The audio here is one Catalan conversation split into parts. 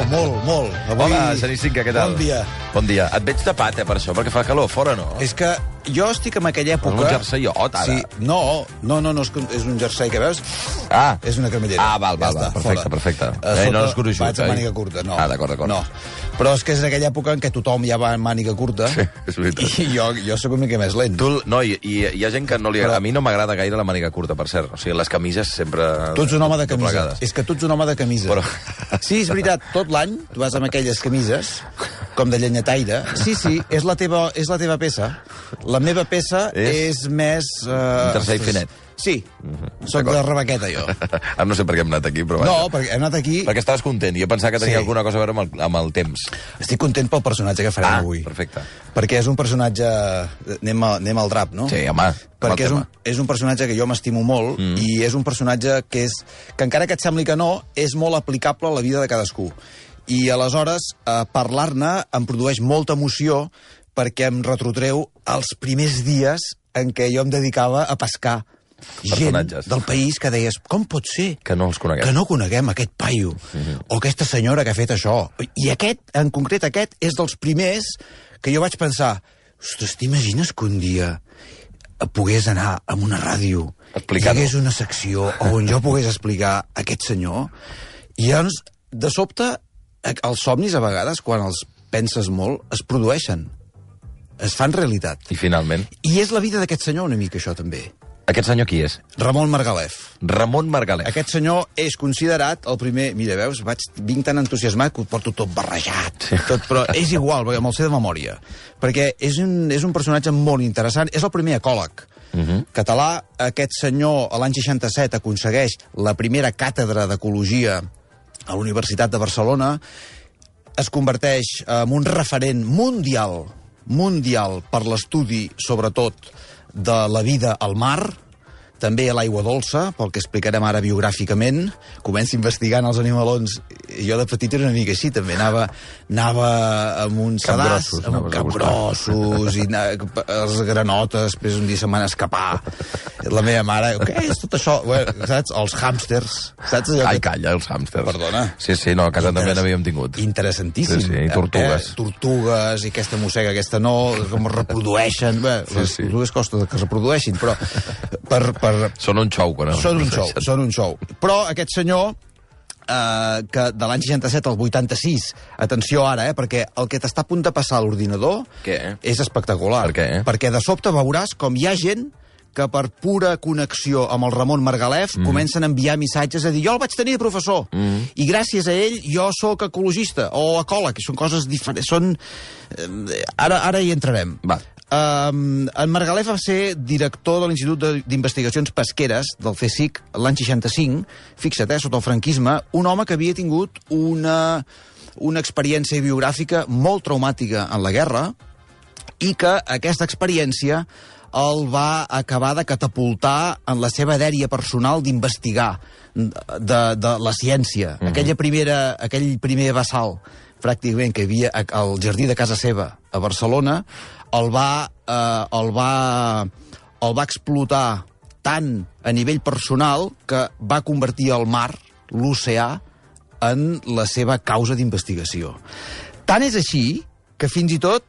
Oh, molt, molt. Avui... Hola, Genís Cinca, què tal? Bon dia. Bon dia. Et veig tapat, eh, per això, perquè fa calor fora, no? És que jo estic en aquella època... un jerseiot, ara. Sí, no, no, no, no és, és un jersei que veus? Ah. És una cremallera. Ah, val, val, Ja val. està, Perfecte, fora. perfecte. A Eh, sota no és gruixut, Vaig a eh? màniga curta, no. Ah, d'acord, d'acord. No. Però és que és en aquella època en què tothom ja va en màniga curta. Sí, és veritat. I jo, jo sóc una mica més lent. Tu, no, i, i hi ha gent que no li agrada... Però- A mi no m'agrada gaire la màniga curta, per cert. O sigui, les camises sempre... Tu ets un home de camisa. És que tu ets un home de camisa. Però- Sí, és veritat, tot l'any tu vas amb aquelles camises, com de llenyataire. Sí, sí, és la teva, és la teva peça. La meva peça És? és, més... Uh, Un jersei finet. Sí, soc de rebaqueta, jo. Ara no sé per què hem anat aquí, però vaja. No, perquè hem anat aquí... Perquè estaves content. Jo pensava que tenia Sí. alguna cosa a veure amb el, amb el temps. Estic content pel personatge que farem Ah, avui. perfecte. Perquè és un personatge... Anem, a, anem al drap, no? Sí, home, Perquè és un, és un personatge que jo m'estimo molt mm. i és un personatge que és que encara que et sembli que no, és molt aplicable a la vida de cadascú. I aleshores eh, parlar-ne em produeix molta emoció perquè em retrotreu als primers dies en què jo em dedicava a pescar gent del país que deies, com pot ser Que no els coneguem. que no coneguem aquest paio, mm -hmm. o aquesta senyora que ha fet això. I aquest, en concret aquest, és dels primers que jo vaig pensar, ostres, t'imagines que un dia pogués anar a una ràdio hi hagués una secció on jo pogués explicar aquest senyor? I llavors, de sobte, els somnis, a vegades, quan els penses molt, es produeixen. Es fan realitat. I finalment, I és la vida d'aquest senyor una mica, això, també. aquest senyor qui és? Ramon Margalef. Ramon Margalef. Aquest senyor és considerat el primer... Mira, veus, vaig, vinc tan entusiasmat que ho porto tot barrejat. Sí. Tot, però és igual, perquè me'l sé de memòria. Perquè és un, és un personatge molt interessant. És el primer ecòleg. Uh -huh. Català, aquest senyor, l'any 67, aconsegueix la primera càtedra d'ecologia a la Universitat de Barcelona, es converteix en un referent mundial, mundial per l'estudi, sobretot, de la vida al mar, també a l'aigua dolça, pel que explicarem ara biogràficament. Comença investigant els animalons. Jo de petit era una mica així, també. Anava, anava amb un sedàs, amb un buscar. capgrossos, i els granotes, després un dia se'n van escapar. La meva mare, què és tot això? Bueno, saps? Els hàmsters, saps allò Ai, que calla, els hàmsters. Perdona. Sí, sí, no, a casa també n'havíem tingut. Interessantíssim. Sí, sí, i tortugues. Eh, tortugues, i aquesta mossega, aquesta no, com es reprodueixen. Bé, Sí, les sí. tortugues costa que es reprodueixin, però per, per, Són un xou, quan són un show, reprodueixen. són un show. Però aquest senyor, eh, que de l'any 67 al 86, atenció ara, eh, perquè el que t'està a punt de passar a l'ordinador és espectacular. Per què? Perquè de sobte veuràs com hi ha gent que per pura connexió amb el Ramon Margalef mm. comencen a enviar missatges a dir jo el vaig tenir de professor mm. i gràcies a ell jo sóc ecologista o ecòleg, i són coses diferents són... eh, ara, ara hi entrarem Va. Um, en Margalef va ser director de l'Institut de- d'Investigacions Pesqueres del CSIC l'any 65, fixa't, eh, sota el franquisme, un home que havia tingut una, una experiència biogràfica molt traumàtica en la guerra i que aquesta experiència el va acabar de catapultar en la seva dèria personal d'investigar de, de la ciència. Mm -hmm. Aquella primera, aquell primer vessal, pràcticament, que hi havia al jardí de casa seva, a Barcelona, el va, eh, el va, el va explotar tant a nivell personal que va convertir el mar, l'oceà, en la seva causa d'investigació. Tant és així que fins i tot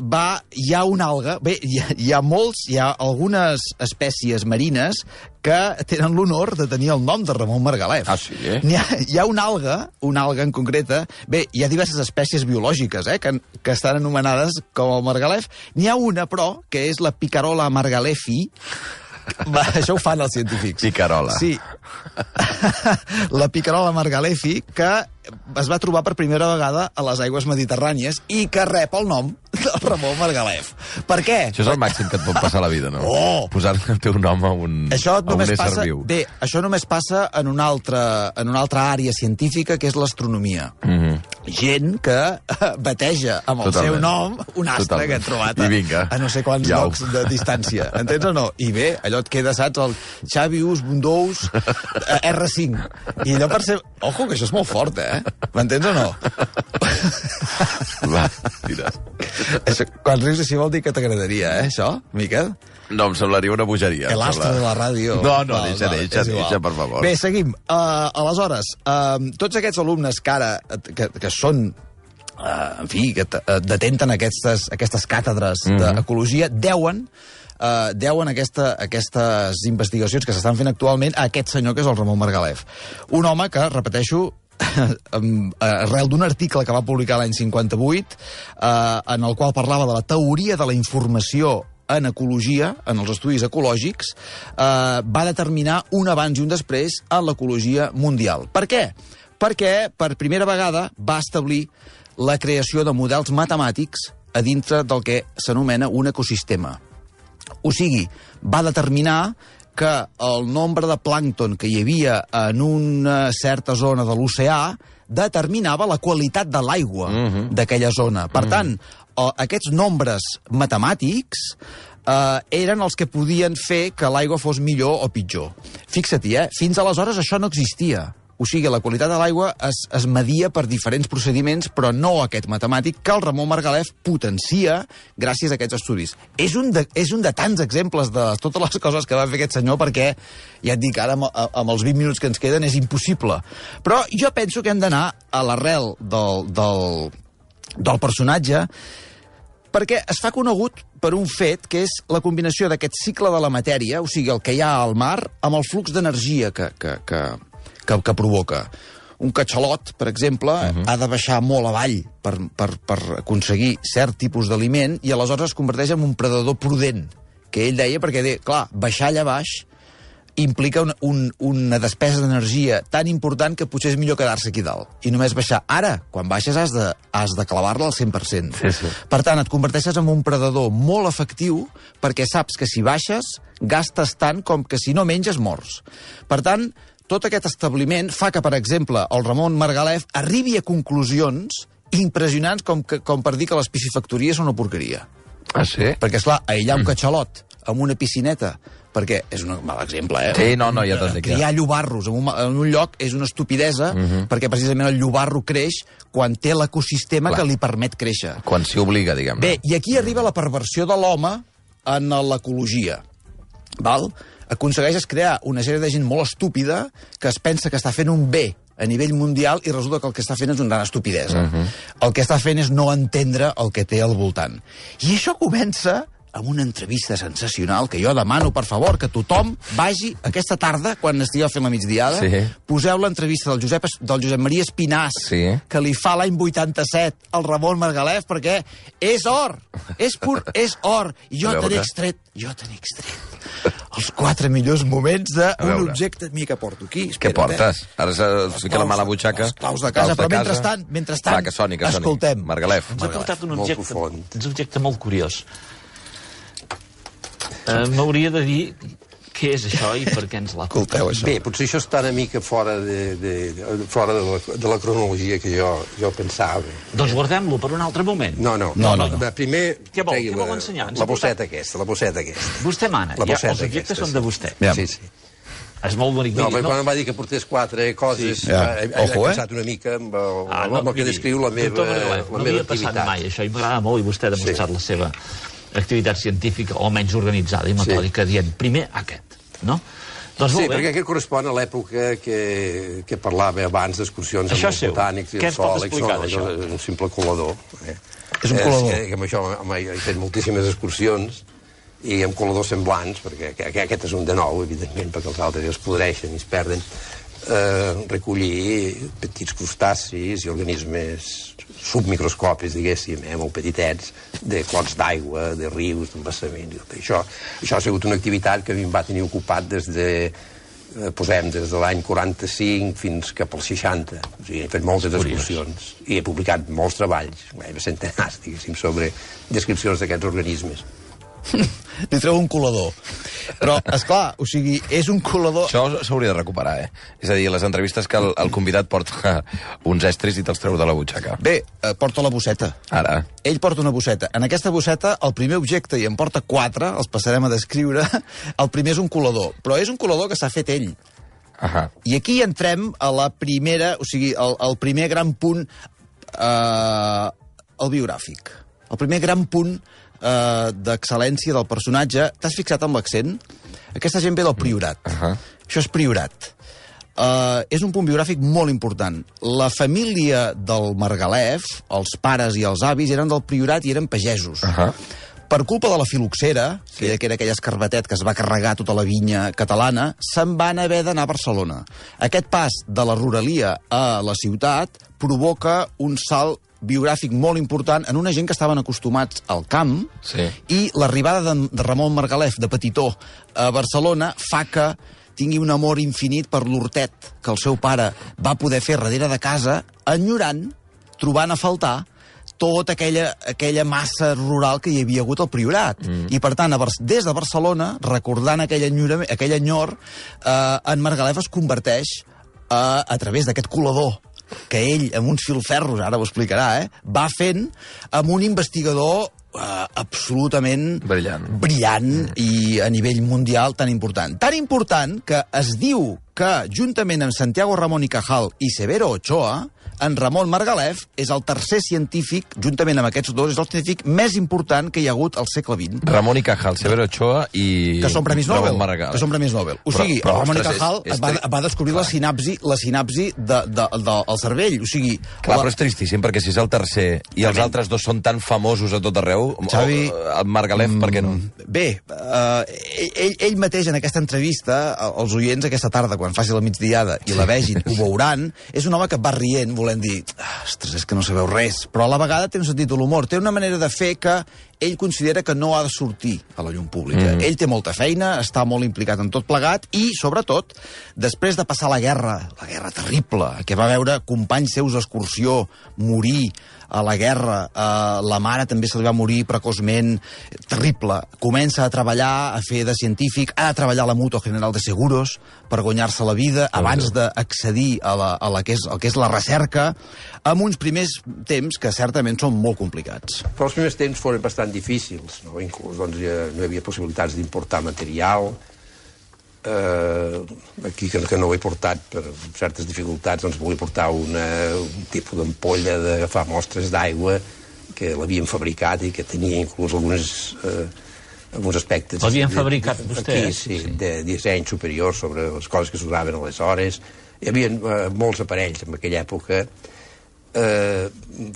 va, hi ha una alga, bé, hi ha, hi ha molts, hi ha algunes espècies marines que tenen l'honor de tenir el nom de Ramon Margalef. Ah, sí, eh? N'hi ha, hi ha una alga, una alga en concreta, bé, hi ha diverses espècies biològiques, eh, que, que estan anomenades com el margalef. N'hi ha una, però, que és la picarola margalefi, va, això ho fan els científics. Picarola. Sí. la picarola margalefi, que es va trobar per primera vegada a les aigües mediterrànies i que rep el nom del Ramon Margalef. Per què? Això és el màxim que et pot passar a la vida, no? Oh! Posar el teu nom a un, Això a un ésser passa... viu. Bé, això només passa en una altra, en una altra àrea científica, que és l'astronomia. Mm -hmm. Gent que eh, bateja amb el Totalment. seu nom un astre Totalment. que han trobat a, vinga. a no sé quants Iau. llocs de distància. Entens o no? I bé, allò et queda, saps, el Xavius Bundous eh, R5. I allò per ser... Ojo, que això és molt fort, eh? M'entens o no? Va, tira. Això, quan rius així vol dir que t'agradaria, eh, això, Miquel? No, em semblaria una bogeria. El em astre sembla. de la ràdio. No, no, Val, deixa, val, deixa, igual. deixa, per favor. Bé, seguim. Uh, aleshores, uh, tots aquests alumnes que ara, que, que són uh, en fi, que eh, detenten aquestes, aquestes càtedres Mhm. d'ecologia, deuen uh, deuen aquesta, aquestes investigacions que s'estan fent actualment a aquest senyor que és el Ramon Margalef. Un home que, repeteixo, arrel d'un article que va publicar l'any 58, eh, en el qual parlava de la teoria de la informació en ecologia, en els estudis ecològics, eh, va determinar un abans i un després en l'ecologia mundial. Per què? Perquè per primera vegada va establir la creació de models matemàtics a dintre del que s'anomena un ecosistema. O sigui, va determinar que el nombre de plàncton que hi havia en una certa zona de l'oceà determinava la qualitat de l'aigua uh -huh. d'aquella zona. Per tant, eh, aquests nombres matemàtics eh, eren els que podien fer que l'aigua fos millor o pitjor. Fixa-t'hi, eh? Fins aleshores això no existia. O sigui, la qualitat de l'aigua es, es media per diferents procediments, però no aquest matemàtic que el Ramon Margalef potencia gràcies a aquests estudis. És un de, és un de tants exemples de totes les coses que va fer aquest senyor, perquè, ja et dic, ara amb, amb els 20 minuts que ens queden és impossible. Però jo penso que hem d'anar a l'arrel del, del, del personatge perquè es fa conegut per un fet que és la combinació d'aquest cicle de la matèria, o sigui, el que hi ha al mar, amb el flux d'energia que, que, que, que, que provoca. Un catxalot, per exemple, uh -huh. ha de baixar molt avall per, per, per aconseguir cert tipus d'aliment i aleshores es converteix en un predador prudent, que ell deia perquè, de, clar, baixar allà baix implica un, un, una despesa d'energia tan important que potser és millor quedar-se aquí dalt i només baixar. Ara, quan baixes, has de, has de clavar-la al 100%. Sí, sí. Per tant, et converteixes en un predador molt efectiu perquè saps que si baixes, gastes tant com que si no menges, morts. Per tant, tot aquest establiment fa que, per exemple, el Ramon Margalef arribi a conclusions impressionants com, que, com per dir que les piscifactories són una porqueria. Ah, sí? Perquè, esclar, aïllar un catxalot amb una piscineta, perquè és un mal exemple, eh? Sí, no, no, ja t'entenc, ja. Criar llobarros en un, en un lloc és una estupidesa, uh -huh. perquè precisament el llobarro creix quan té l'ecosistema que li permet créixer. Quan s'hi obliga, diguem-ne. Bé, i aquí arriba la perversió de l'home en l'ecologia. Val? Aconsegueixes crear una sèrie de gent molt estúpida que es pensa que està fent un bé a nivell mundial i resulta que el que està fent és una gran estupidesa. Uh -huh. El que està fent és no entendre el que té al voltant. I això comença amb una entrevista sensacional que jo demano, per favor, que tothom vagi aquesta tarda, quan estigueu fent la migdiada, Sí. poseu l'entrevista del Josep, Es- del Josep Maria Espinàs, Sí. que li fa l'any 87 al Ramon Margalef, perquè és or, és pur, és or. I jo te n'he extret, jo te n'he extret els quatre millors moments d'un objecte... Mira que porto aquí, Què espera't, eh? portes? Ara se fica la mà a la butxaca. Els claus de casa, però mentrestant, mentrestant, Va, que soni, que soni. escoltem. Margalef. Ens ha portat un objecte, un objecte molt curiós. Uh, M'hauria de dir què és això i per què ens l'ha portat. Escolteu, això. Bé, potser això està una mica fora de, de, de, fora de, la, de la cronologia que jo, jo pensava. Doncs guardem-lo per un altre moment. No, no. No, no, no. Va, Primer... Què vol? Què vol la- ensenyar? Ens La bosseta aquesta, la bosseta aquesta. Vostè mana. La Ja, els objectes aquesta, són sí. de vostè. Ja. Sí, sí. És molt bonic. No, perquè quan em va dir que portés quatre coses, Sí. Ja. he, he, Ojo, eh? pensat una mica amb el, Ah, amb el que miri, descriu la meva, la no meva havia passat activitat. mai això i m'agrada molt i vostè ha demostrat Sí. la seva activitat científica o menys organitzada i metòdica dient primer aquest, no? Doncs Sí, bé. perquè aquest correspon a l'època que, que parlava abans d'excursions amb és els botànics i Què el ens pot d'això? no, és un simple colador. Eh? És un colador. que, que amb això home, he fet moltíssimes excursions i amb coladors semblants, perquè que, que aquest és un de nou, evidentment, perquè els altres ja es podreixen i es perden, eh, recollir petits crustacis i organismes submicroscopis, diguéssim, eh, molt petitets, de clots d'aigua, de rius, d'embassaments... i tot Això, això ha sigut una activitat que a mi em va tenir ocupat des de eh, posem des de l'any 45 fins cap als 60. O sigui, he fet moltes excursions i he publicat molts treballs, gairebé centenars, diguéssim, sobre descripcions d'aquests organismes. Li treu un colador. Però, és clar, o sigui, és un colador... Això s'hauria de recuperar, eh? És a dir, les entrevistes que el, el convidat porta uns estris i te'ls treu de la butxaca. Bé, eh, porta la bosseta. Ara. Ell porta una bosseta. En aquesta bosseta, el primer objecte, i en porta quatre, els passarem a descriure, el primer és un colador. Però és un colador que s'ha fet ell. Ahà. I aquí entrem a la primera, o sigui, el, el primer gran punt, eh, el biogràfic. El primer gran punt eh, d'excel·lència del personatge. T'has fixat amb l'accent? Aquesta gent ve del Priorat. Uh Ahà. Això és Priorat. Uh, és un punt biogràfic molt important. La família del Margalef, els pares i els avis, eren del Priorat i eren pagesos. Ahà. Per culpa de la filoxera, sí. que era aquell escarbatet que es va carregar tota la vinya catalana, se'n van haver d'anar a Barcelona. Aquest pas de la ruralia a la ciutat provoca un salt biogràfic molt important en una gent que estaven acostumats al camp Sí. i l'arribada de, de Ramon Margalef, de petitó, a Barcelona, fa que tingui un amor infinit per l'hortet que el seu pare va poder fer darrere de casa, enyorant, trobant a faltar tota aquella, aquella massa rural que hi havia hagut al Priorat. Mm. I, per tant, a, Bar- des de Barcelona, recordant aquell, enyorament, aquell enyor, eh, en Margalef es converteix eh, a través d'aquest colador que ell, amb uns filferros, ara ho explicarà, eh, va fent amb un investigador eh, absolutament Brillant. brillant i a nivell mundial tan important. Tan important que es diu que, juntament amb Santiago Ramón y Cajal i Severo Ochoa, en Ramon Margalef és el tercer científic, juntament amb aquests dos, és el científic més important que hi ha hagut al segle XX. Ramon i Cajal, Severo Ochoa i... Que són Premis Nobel. Que són Premis Nobel. O Però- sigui, però, el Ramon y ostres, és- Cajal és va, tri- va descobrir la sinapsi, la sinapsi de, de, de, del cervell. O sigui, Clar, la, però és tristíssim, perquè si és el tercer i els altres dos són tan famosos a tot arreu, Xavi, el Margalef, per què no? Bé, uh, ell, ell mateix en aquesta entrevista, els oients aquesta tarda, quan faci la migdiada i la vegin, ho veuran, és un home que va rient, volent dir, "Ah, ostres, és que no sabeu res, però a la vegada té un sentit de l'humor, té una manera de fer que ell considera que no ha de sortir a la llum pública. Mm. Ell té molta feina, està molt implicat en tot plegat i, sobretot, després de passar la guerra, la guerra terrible, que va veure companys seus d'excursió morir a la guerra, eh, la mare també se li va morir precoçment, terrible. Comença a treballar, a fer de científic, ha de treballar a la Mutua General de Seguros per guanyar-se la vida abans d'accedir a, la, a la que és, el que és la recerca, amb uns primers temps que certament són molt complicats. Però els primers temps foren bastant difícils, no? Inclús doncs, ja no hi havia possibilitats d'importar material, eh, aquí que, que no ho he portat per certes dificultats, doncs volia portar una, un tipus d'ampolla d'agafar mostres d'aigua que l'havien fabricat i que tenia inclús algunes, eh, alguns aspectes... L'havien fabricat de- vostès? Aquí, sí, sí, de disseny superior sobre les coses que s'usaven aleshores. Hi havia eh, molts aparells en aquella època eh,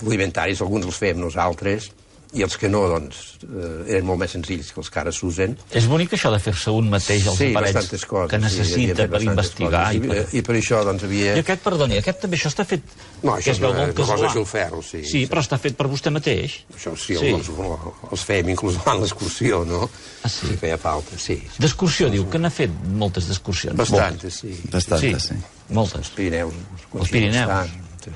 rudimentaris, alguns els fèiem nosaltres, i els que no, doncs, eh, eren molt més senzills que els que ara s'usen. És bonic això de fer-se un mateix els sí, aparells coses. que sí, necessita fet per investigar. Coses. I, per... I, I per això, doncs, havia... I aquest, perdoni, aquest també, això està fet... No, que això és una, una cosa filferro, sí. Sí, però està fet per vostè mateix. Això sí, Sí. Els, els fèiem inclús en l'excursió, no? Ah, sí? Si feia falta, sí. D'excursió, diu, que n'ha fet moltes d'excursions. Bastantes, sí. Bastantes, sí. moltes. Els Pirineus. Els Pirineus. Sí.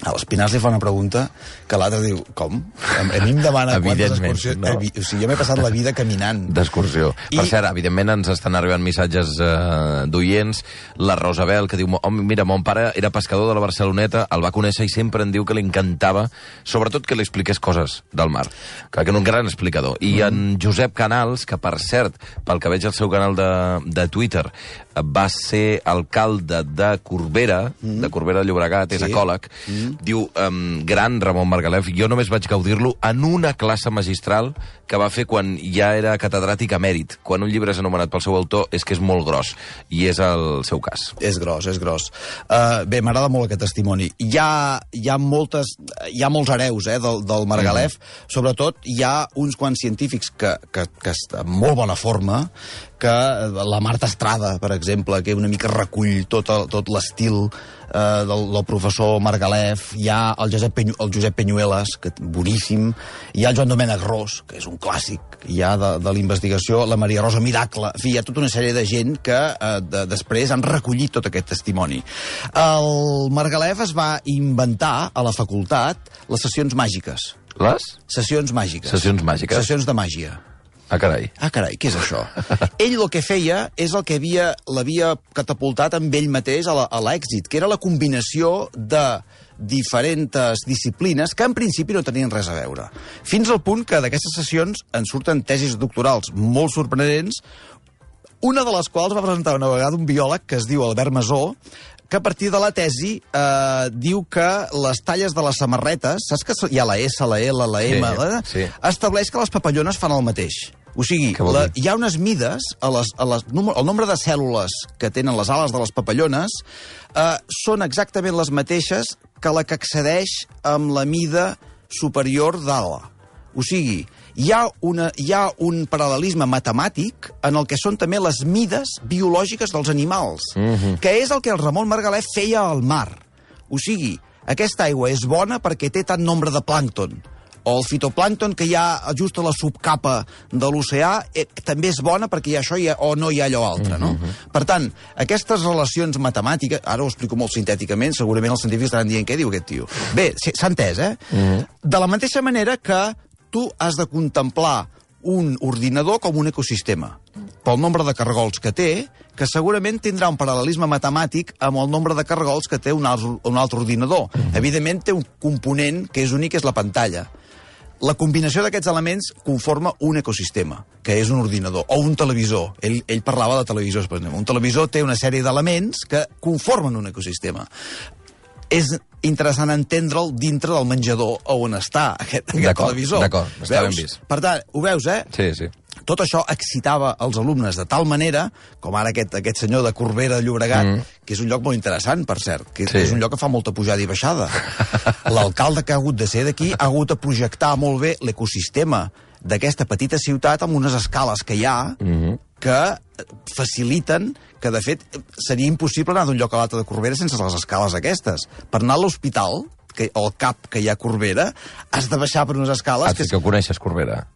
A l'Espinàs li fa una pregunta que l'altre diu, com? A a mi em demana quantes excursions... no. Evi- O sigui, jo m'he passat la vida caminant. D'excursió. I- Per cert, evidentment ens estan arribant missatges eh, d'oients. La Rosabel, que diu, oh, mira, mon pare era pescador de la Barceloneta, el va conèixer i sempre en diu que li encantava, sobretot que li expliqués coses del mar. Que, era un gran explicador. I en Josep Canals, que per cert, pel que veig al seu canal de, de Twitter, eh, va ser alcalde de Corbera, de Corbera de Llobregat, és Sí. ecòleg, diu, um, gran Ramon Margalef, jo només vaig gaudir-lo en una classe magistral que va fer quan ja era catedràtic emèrit. Quan un llibre és anomenat pel seu autor és que és molt gros, i és el seu cas. És gros, és gros. Uh, bé, m'agrada molt aquest testimoni. Hi ha, hi ha, moltes, hi ha molts hereus eh, del, del Margalef. Sobretot, hi ha uns quants científics que, que, que estan en molt bona forma, que eh, la Marta Estrada, per exemple, que una mica recull tot, el, tot l'estil eh, del, del professor Margalef, hi ha el Josep, Penyu, el Josep Penyuelas, que boníssim, hi ha el Joan Domènec Ros, que és un clàssic ja de, de la investigació, la Maria Rosa Miracle, en fi, hi ha tota una sèrie de gent que eh, de, després han recollit tot aquest testimoni. El Margalef es va inventar a la facultat les sessions màgiques. Les? Sessions màgiques. Sessions màgiques. Sessions de màgia. Ah, carai. Ah, carai, què és això? ell el que feia és el que havia l'havia catapultat amb ell mateix a l'èxit, que era la combinació de diferents disciplines que en principi no tenien res a veure. Fins al punt que d'aquestes sessions en surten tesis doctorals molt sorprenents, una de les quals va presentar una vegada un biòleg que es diu Albert Masó, que a partir de la tesi eh, diu que les talles de les samarretes, saps que hi ha la S, la L, la M, Sí, sí. estableix que les papallones fan el mateix. O sigui, la, hi ha unes mides, a les, a les, el nombre de cèl·lules que tenen les ales de les papallones eh, són exactament les mateixes que la que accedeix amb la mida superior d'ala. O sigui, hi ha, una, hi ha un paral·lelisme matemàtic en el que són també les mides biològiques dels animals, que és el que el Ramon Margalef feia al mar. O sigui, aquesta aigua és bona perquè té tant nombre de plàncton, o el fitoplàncton que hi ha just a la subcapa de l'oceà eh, també és bona perquè hi ha això hi ha, o no hi ha allò altre, no? Per tant, aquestes relacions matemàtiques, ara ho explico molt sintèticament, segurament els científics estaran dient què diu aquest tio. Bé, s'ha entès, eh? De la mateixa manera que tu has de contemplar un ordinador com un ecosistema, pel nombre de cargols que té, que segurament tindrà un paral·lelisme matemàtic amb el nombre de cargols que té un altre, un altre ordinador. Evidentment té un component que és únic, que és la pantalla. La combinació d'aquests elements conforma un ecosistema, que és un ordinador, o un televisor. Ell, ell parlava de televisors, per exemple. Un televisor té una sèrie d'elements que conformen un ecosistema. És interessant entendre'l dintre del menjador on està aquest, aquest televisor. d'acord, està ben Veus? vist. Per tant, ho veus, eh? Sí, sí. Tot això excitava els alumnes de tal manera, com ara aquest, aquest senyor de Corbera de Llobregat, mm. que és un lloc molt interessant, per cert, que Sí. és un lloc que fa molta pujada i baixada. L'alcalde que ha hagut de ser d'aquí ha hagut de projectar molt bé l'ecosistema d'aquesta petita ciutat amb unes escales que hi ha mm -hmm. que faciliten que, de fet, seria impossible anar d'un lloc a l'altre de Corbera sense les escales aquestes. Per anar a l'hospital, que, o al CAP que hi ha a Corbera, has de baixar per unes escales... Ah, sí que coneixes, Corbera.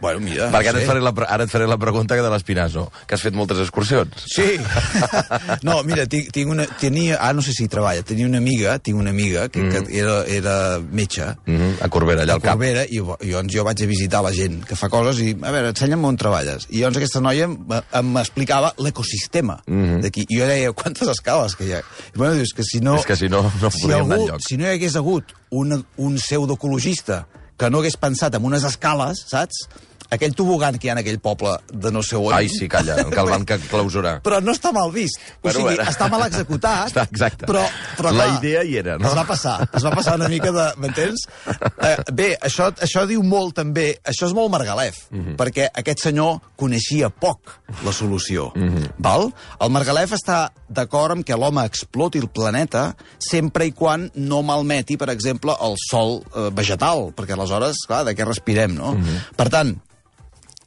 Bueno, mira, Perquè ara no et, sé. faré la, pre- ara et faré la pregunta de l'Espinazo, que has fet moltes excursions. Sí. No, mira, tinc, tinc una, tenia, ah, no sé si hi treballa, tenia una amiga, tinc una amiga que, mm. que era, era metge, Mm -hmm. A Corbera, allà al cap. Corbera, i llavors jo vaig a visitar la gent que fa coses i, a veure, ensenya'm on treballes. I llavors aquesta noia em- em explicava l'ecosistema Mhm. d'aquí. I jo deia, quantes escales que hi ha? I bueno, dius que si no... És que si no, no si, podríem anar algú, enlloc. si no hi hagués hagut un, un pseudoecologista que no hagués pensat en unes escales, saps? Aquell tobogan que hi ha en aquell poble de no sé on... Ai, sí, calla, que el van clausurar. Però no està mal vist. O sigui, bueno. està mal executat. Està exacte. Però, però La clar, idea hi era, no? Es va passar. Es va passar una mica de... M'entens? Eh, bé, això, això diu molt també... Això és molt Margalef, mm. -hmm. perquè aquest senyor coneixia poc la solució. Mm. -hmm. val? El Margalef està d'acord amb que l'home exploti el planeta sempre i quan no malmeti, per exemple, el sol eh, vegetal, perquè aleshores, clar, de què respirem, no? Mm -hmm. Per tant,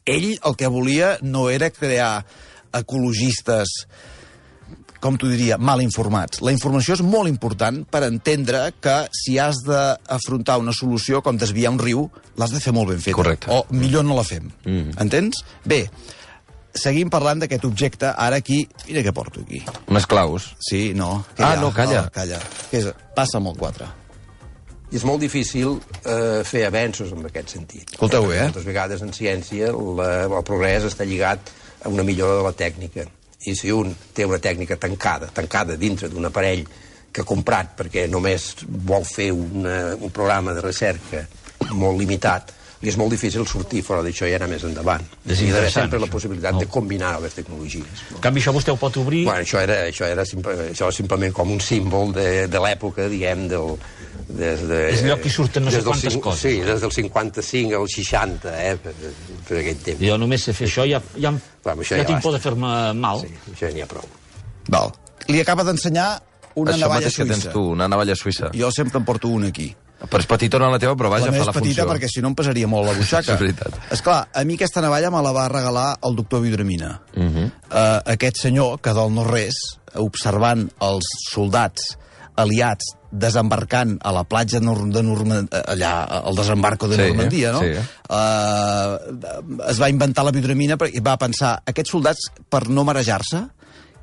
ell el que volia no era crear ecologistes com t'ho diria, mal informats. La informació és molt important per entendre que si has d'afrontar una solució com desviar un riu, l'has de fer molt ben feta. Correcte. O millor no la fem. Mm. Entens? Bé, seguim parlant d'aquest objecte. Ara aquí... Mira què porto aquí. Unes claus. Sí, no. Ah, no, calla. No, calla. Què és? Passa'm el 4. I és molt difícil eh, fer avenços en aquest sentit. Escolteu bé, eh? Moltes vegades en ciència la, el progrés està lligat a una millora de la tècnica. I si un té una tècnica tancada, tancada dintre d'un aparell que ha comprat perquè només vol fer una, un programa de recerca molt limitat, li és molt difícil sortir fora d'això i anar més endavant. És Hi ha sempre la possibilitat No. de combinar les tecnologies. En canvi, això vostè ho pot obrir... Bueno, això era, això era simple, això simplement com un símbol de, de l'època, diguem, del... Des de, És allò que hi surten no sé quantes cinc- coses. Sí, des del 55 al 60, eh, per, per aquell temps. Jo només sé fer això, ja, ja, Clar, amb això ja, ja tinc basta. por de fer-me mal. Sí, això n'hi ha prou. Val. Li acaba d'ensenyar una Això navalla mateix que tens suïssa. tu, una navalla suïssa. Jo sempre en porto una aquí. Però és petitona la teva, però vaja, la fa la petita funció. perquè si no em pesaria molt la butxaca. És veritat. Esclar, a mi aquesta navalla me la va regalar el doctor Vidramina. Uh Mhm. -huh. uh, aquest senyor, que del no-res, observant els soldats aliats desembarcant a la platja de Normandia, allà, al desembarco de Sí, Normandia, no? sí. Uh, es va inventar la vidramina i va pensar, aquests soldats, per no marejar-se,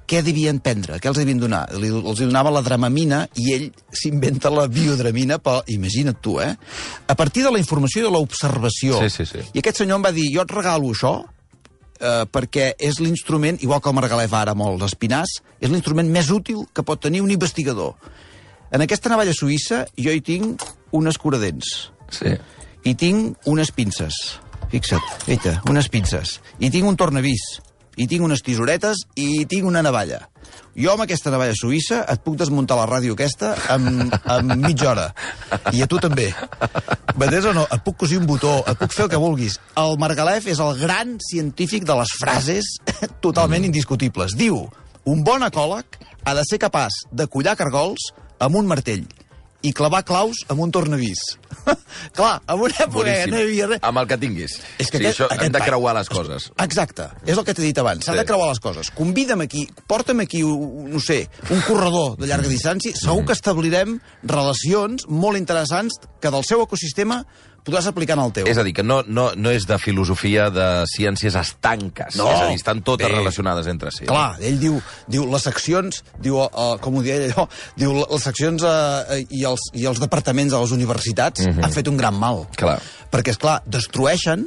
què devien prendre? Què els devien donar? Li, els donava la dramamina i ell s'inventa la biodramina, però imagina't tu, eh? A partir de la informació i de l'observació. Sí, sí, sí. I aquest senyor em va dir, jo et regalo això, eh, perquè és l'instrument, igual el Margalef ara amb els espinars, és l'instrument més útil que pot tenir un investigador. En aquesta navalla suïssa jo hi tinc un escuradents, Sí. i tinc unes pinces, fixa't, eita, unes pinces, i tinc un tornavís, i tinc unes tisoretes i tinc una navalla. Jo amb aquesta navalla suïssa et puc desmuntar la ràdio aquesta en, en mitja hora. I a tu també. M'entens o no? Et puc cosir un botó, et puc fer el que vulguis. El Margalef és el gran científic de les frases totalment indiscutibles. Diu, un bon ecòleg ha de ser capaç de collar cargols amb un martell i clavar claus amb un tornavís. Clar, en una època que no hi havia res... Amb el que tinguis. És que sí, aquest- això, aquest hem de creuar les coses. Exacte, és el que t'he dit abans, s'ha Sí. de creuar les coses. Convida'm aquí, porta'm aquí, no sé, un corredor de llarga distància, segur Mm. que establirem relacions molt interessants que del seu ecosistema podràs aplicar en el teu. És a dir, que no, no, no és de filosofia de ciències estanques. No, és a dir, estan totes bé. relacionades entre si. Clar, ell diu, diu les seccions, diu, uh, com ho deia allò, diu les seccions uh, i, els, i els departaments de les universitats han fet un gran mal. Clar. Perquè, és clar, destrueixen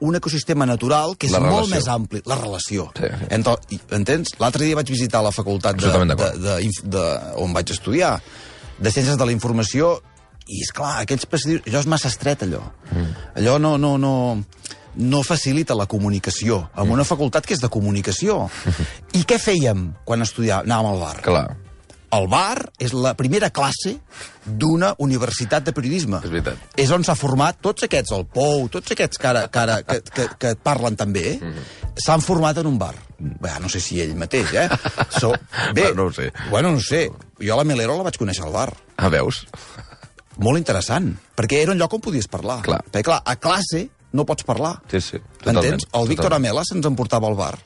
un ecosistema natural que és molt més ampli. La relació. Sí. Entre, entens? L'altre dia vaig visitar la facultat de, de, de, de, on vaig estudiar, de Ciències de la Informació, i, és clar, aquells passadissos... Allò és massa estret, allò. Mm. Allò no, no, no, no facilita la comunicació, Mm. en una facultat que és de comunicació. I què fèiem quan estudiàvem? Anàvem al bar. Clar, El bar és la primera classe d'una universitat de periodisme. És veritat. És on s'ha format tots aquests, el Pou, tots aquests que, ara, que, ara, que, que, que parlen tan bé, Mhm. s'han format en un bar. Bé, no sé si ell mateix, eh? So, bé, Bueno, no ho sé. Bueno, no ho sé. Jo la Melero la vaig conèixer al bar. ah, veus? Molt interessant, perquè era un lloc on podies parlar. Clar. Perquè, clar, a classe no pots parlar. Sí, sí, totalment, Entens? El Víctor totalment. Amela se'ns emportava al bar.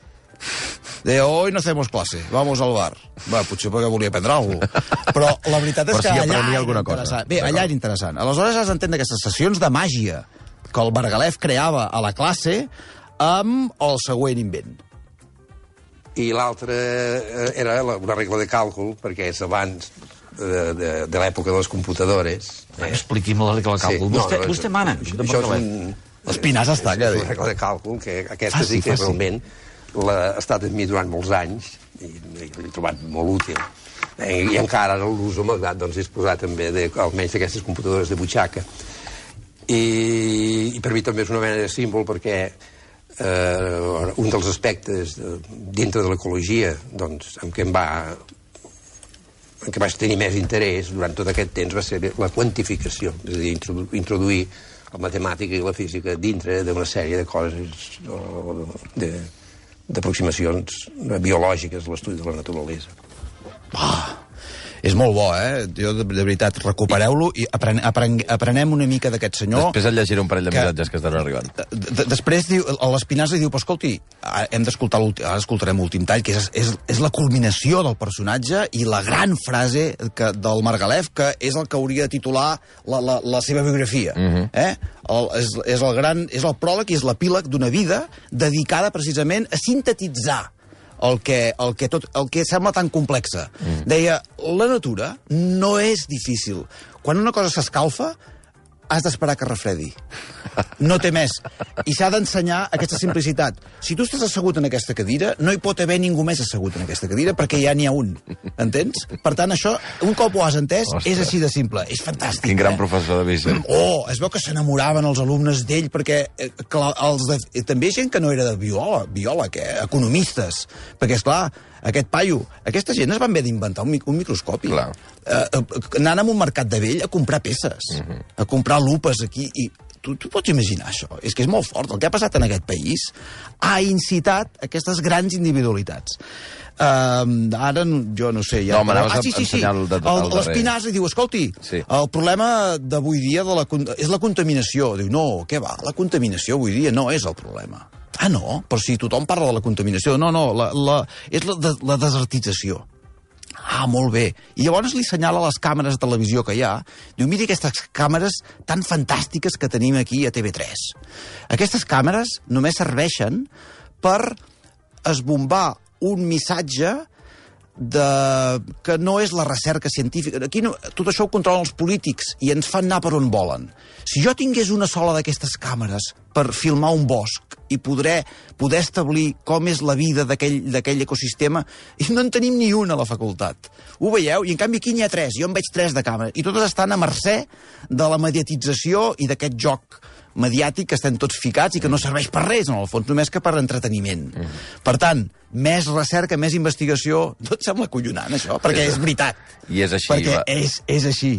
Deia, hoy no hacemos clase, vamos al bar. Va, potser perquè volia prendre alguna cosa. Però la veritat és Però que sí allà alguna cosa. interessant. Bé, allà era interessant. Aleshores has d'entendre aquestes sessions de màgia que el Margalef creava a la classe amb el següent invent. I l'altre eh, era la- una regla de càlcul, perquè és abans de, de, de l'època de les computadores. Eh? Expliqui'm la regla de càlcul. no, vostè, no, vostè mana. Això, és un... L'Espinàs està, que És dir. una regla de càlcul, que aquesta Faci, sí que faci. realment l'ha estat amb mi durant molts anys i, i l'he trobat molt útil. Eh, I encara ara l'uso, malgrat doncs, disposar també de, almenys d'aquestes computadores de butxaca. I, I per mi també és una mena de símbol perquè eh, un dels aspectes de, dintre de l'ecologia doncs, amb què em va què vaig tenir més interès durant tot aquest temps va ser la quantificació, és a dir, introdu introduir la matemàtica i la física dintre d'una sèrie de coses o d'aproximacions biològiques a l'estudi de la naturalesa. Ah, és molt bo, eh? Jo, de, de veritat, recupereu-lo i apren, apren, aprenem una mica d'aquest senyor. Després et llegiré un parell de que- missatges que estan arribant. Després diu, a l'Espinàs li diu, però escolti, hem d'escoltar l'últim, ara escoltarem l'últim tall, que és, és, és la culminació del personatge i la gran frase que, del Margalef, que és el que hauria de titular la, la, la seva biografia. eh? el, és, és, el gran, és el pròleg i és l'epíleg d'una vida dedicada precisament a sintetitzar el que, el que, tot, el que sembla tan complexa. Mm. Deia, la natura no és difícil. Quan una cosa s'escalfa, has d'esperar que refredi. No té més. I s'ha d'ensenyar aquesta simplicitat. Si tu estàs assegut en aquesta cadira, no hi pot haver ningú més assegut en aquesta cadira perquè ja n'hi ha un. Entens? Per tant, això, un cop ho has entès, Ostres. és així de simple. És fantàstic. Quin gran eh? professor de Vicent. Oh, es veu que s'enamoraven els alumnes d'ell perquè eh, clar, els de, eh, també gent que no era de biòleg, biòleg eh, economistes. Perquè, és clar, aquest paio, aquesta gent es van haver d'inventar un, mic- un microscopi. Clar. Eh, eh, anant a un mercat de vell a comprar peces, a comprar lupes aquí, i tu, tu pots imaginar això? És que és molt fort. El que ha passat en aquest país ha incitat aquestes grans individualitats. Uh, ara, jo no sé... Ja, No, m'anaves ah, a sí, sí, sí. el de- el. L'Espinàs diu, escolti, Sí. el problema d'avui dia de la, és la contaminació. Diu, no, què va? La contaminació avui dia no és el problema. Ah, no? Però si tothom parla de la contaminació. No, no, la, la, és la, de, la desertització. Ah, molt bé. I llavors li assenyala les càmeres de televisió que hi ha. Diu, mira aquestes càmeres tan fantàstiques que tenim aquí a TV3. Aquestes càmeres només serveixen per esbombar un missatge de... que no és la recerca científica. Aquí no, tot això ho controlen els polítics i ens fan anar per on volen. Si jo tingués una sola d'aquestes càmeres per filmar un bosc i podré, poder establir com és la vida d'aquell ecosistema, i no en tenim ni una a la facultat. Ho veieu? I en canvi aquí n'hi ha tres. Jo en veig tres de càmeres. I totes estan a mercè de la mediatització i d'aquest joc mediàtic que estem tots ficats i que no serveix per res, en el fons, només que per entreteniment. Mm. Per tant, més recerca, més investigació... Tot sembla collonant, això, perquè és veritat. I és així, Perquè va. és, és així.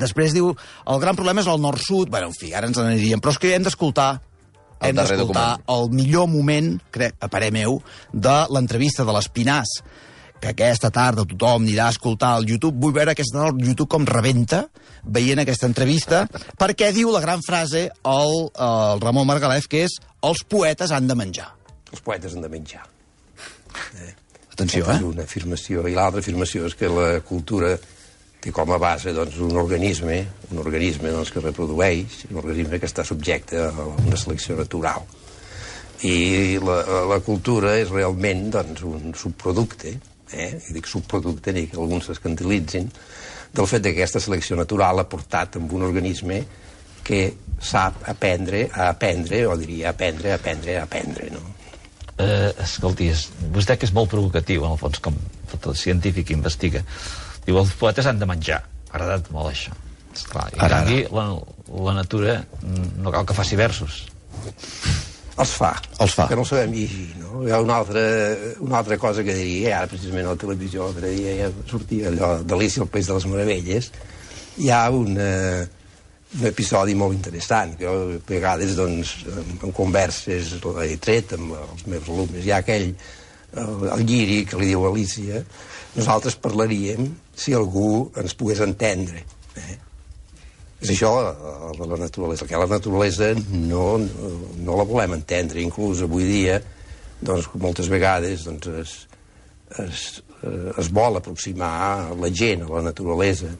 Després diu, el gran problema és el nord-sud. Bueno, en fi, ara ens n'aniríem. Però és que hem d'escoltar hem d'escoltar el millor moment, crec, a parer meu, de l'entrevista de l'Espinàs, que aquesta tarda tothom anirà a escoltar al YouTube. Vull veure aquesta tarda el YouTube com rebenta veient aquesta entrevista, perquè diu la gran frase el, el Ramon Margalef, que és els poetes han de menjar. Els poetes han de menjar. Atenció, Aquesta és eh? una afirmació. I l'altra afirmació és que la cultura té com a base doncs, un organisme, un organisme doncs, que reprodueix, un organisme que està subjecte a una selecció natural. I la, la cultura és realment doncs, un subproducte, eh? i dic subproducte, ni que alguns s'escandalitzin, del fet que aquesta selecció natural ha portat amb un organisme que sap aprendre a aprendre, o diria aprendre, aprendre, aprendre, no? Eh, escolti, és, vostè que és molt provocatiu, en el fons, com tot el científic que investiga. Diu, els poetes han de menjar. M'ha agradat molt això. Esclar, I Ara, ara, la, la natura mm, no cal que faci versos. Els fa. Els fa. Que no sabem llegir, no? Hi ha una altra, una altra cosa que diria, ara precisament a la televisió l'altre dia ja sortia allò d'Alicia al País de les Meravelles, hi ha una, un episodi molt interessant, que jo a vegades, doncs, en, converses l'he tret amb els meus alumnes. Hi ha aquell, el, el lliri que li diu Alicia, nosaltres parlaríem si algú ens pogués entendre. Eh? És això, de la naturalesa, que la naturalesa no, no, no la volem entendre. Inclús avui dia, doncs, moltes vegades doncs, es, es, es vol aproximar la gent a la naturalesa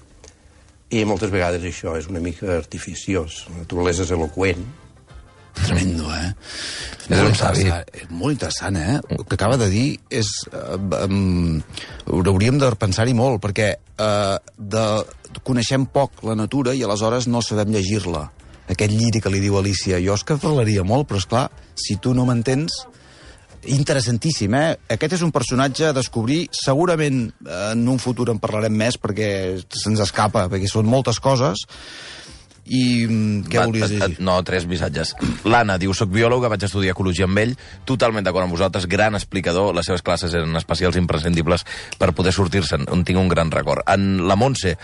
i moltes vegades això és una mica artificiós. La naturalesa és eloqüent, Tremendo, eh? És un savi. molt interessant, eh? El que acaba de dir és... Uh, um, hauríem de pensar-hi molt, perquè uh, de, coneixem poc la natura i aleshores no sabem llegir-la. Aquest lliri que li diu Alicia, jo és que parlaria molt, però és clar, si tu no m'entens, interessantíssim, eh? Aquest és un personatge a descobrir, segurament eh, en un futur en parlarem més perquè se'ns escapa, perquè són moltes coses, i mm, què Va, volies eh, llegir? No, tres missatges. L'Anna diu, soc biòloga, vaig estudiar ecologia amb ell, totalment d'acord amb vosaltres, gran explicador, les seves classes eren especials imprescindibles per poder sortir-se'n, on tinc un gran record. En la Montse,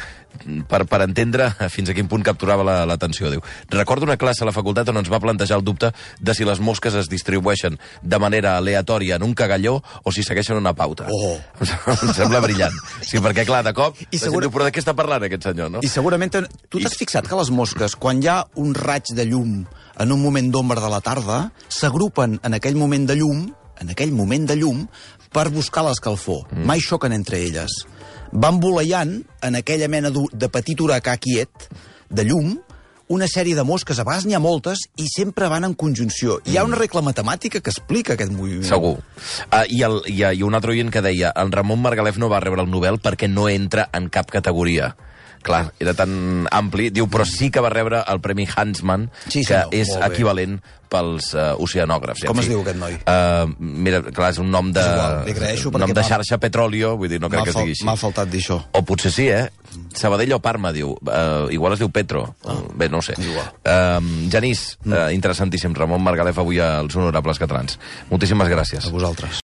per, per entendre fins a quin punt capturava la- l'atenció, diu, recordo una classe a la facultat on ens va plantejar el dubte de si les mosques es distribueixen de manera aleatòria en un cagalló o si segueixen una pauta. Oh. em sembla brillant. Sí, perquè, clar, de cop, I I segur- diu, però de què està parlant aquest senyor, no? I segurament... Tu t'has fixat que les mosques, quan hi ha un raig de llum en un moment d'ombra de la tarda, s'agrupen en aquell moment de llum, en aquell moment de llum, per buscar l'escalfor. Mm. Mai xoquen entre elles. Van voleiant en aquella mena de petit huracà quiet, de llum, una sèrie de mosques, a vegades n'hi ha moltes, i sempre van en conjunció. Hi ha una regla matemàtica que explica aquest moviment. Segur. Uh, i, el, i, I un altre oient que deia el Ramon Margalef no va rebre el Nobel perquè no entra en cap categoria. Clar, era tan ampli. Diu, però sí que va rebre el Premi Hansman, Sí, que senyor, és molt bé. equivalent pels uh, oceanògrafs. Com es diu aquest noi? Uh, mira, clar, és un nom de... És igual, nom de xarxa petróleo, vull dir, no crec que es digui així. M'ha faltat dir això. O potser sí, eh? Sabadell o Parma, diu. Uh, igual es diu Petro. Ah, Bé, no ho sé. igual. Uh, Genís, uh, interessantíssim. Ramon Margalef avui als Honorables Catalans. Moltíssimes gràcies. A vosaltres.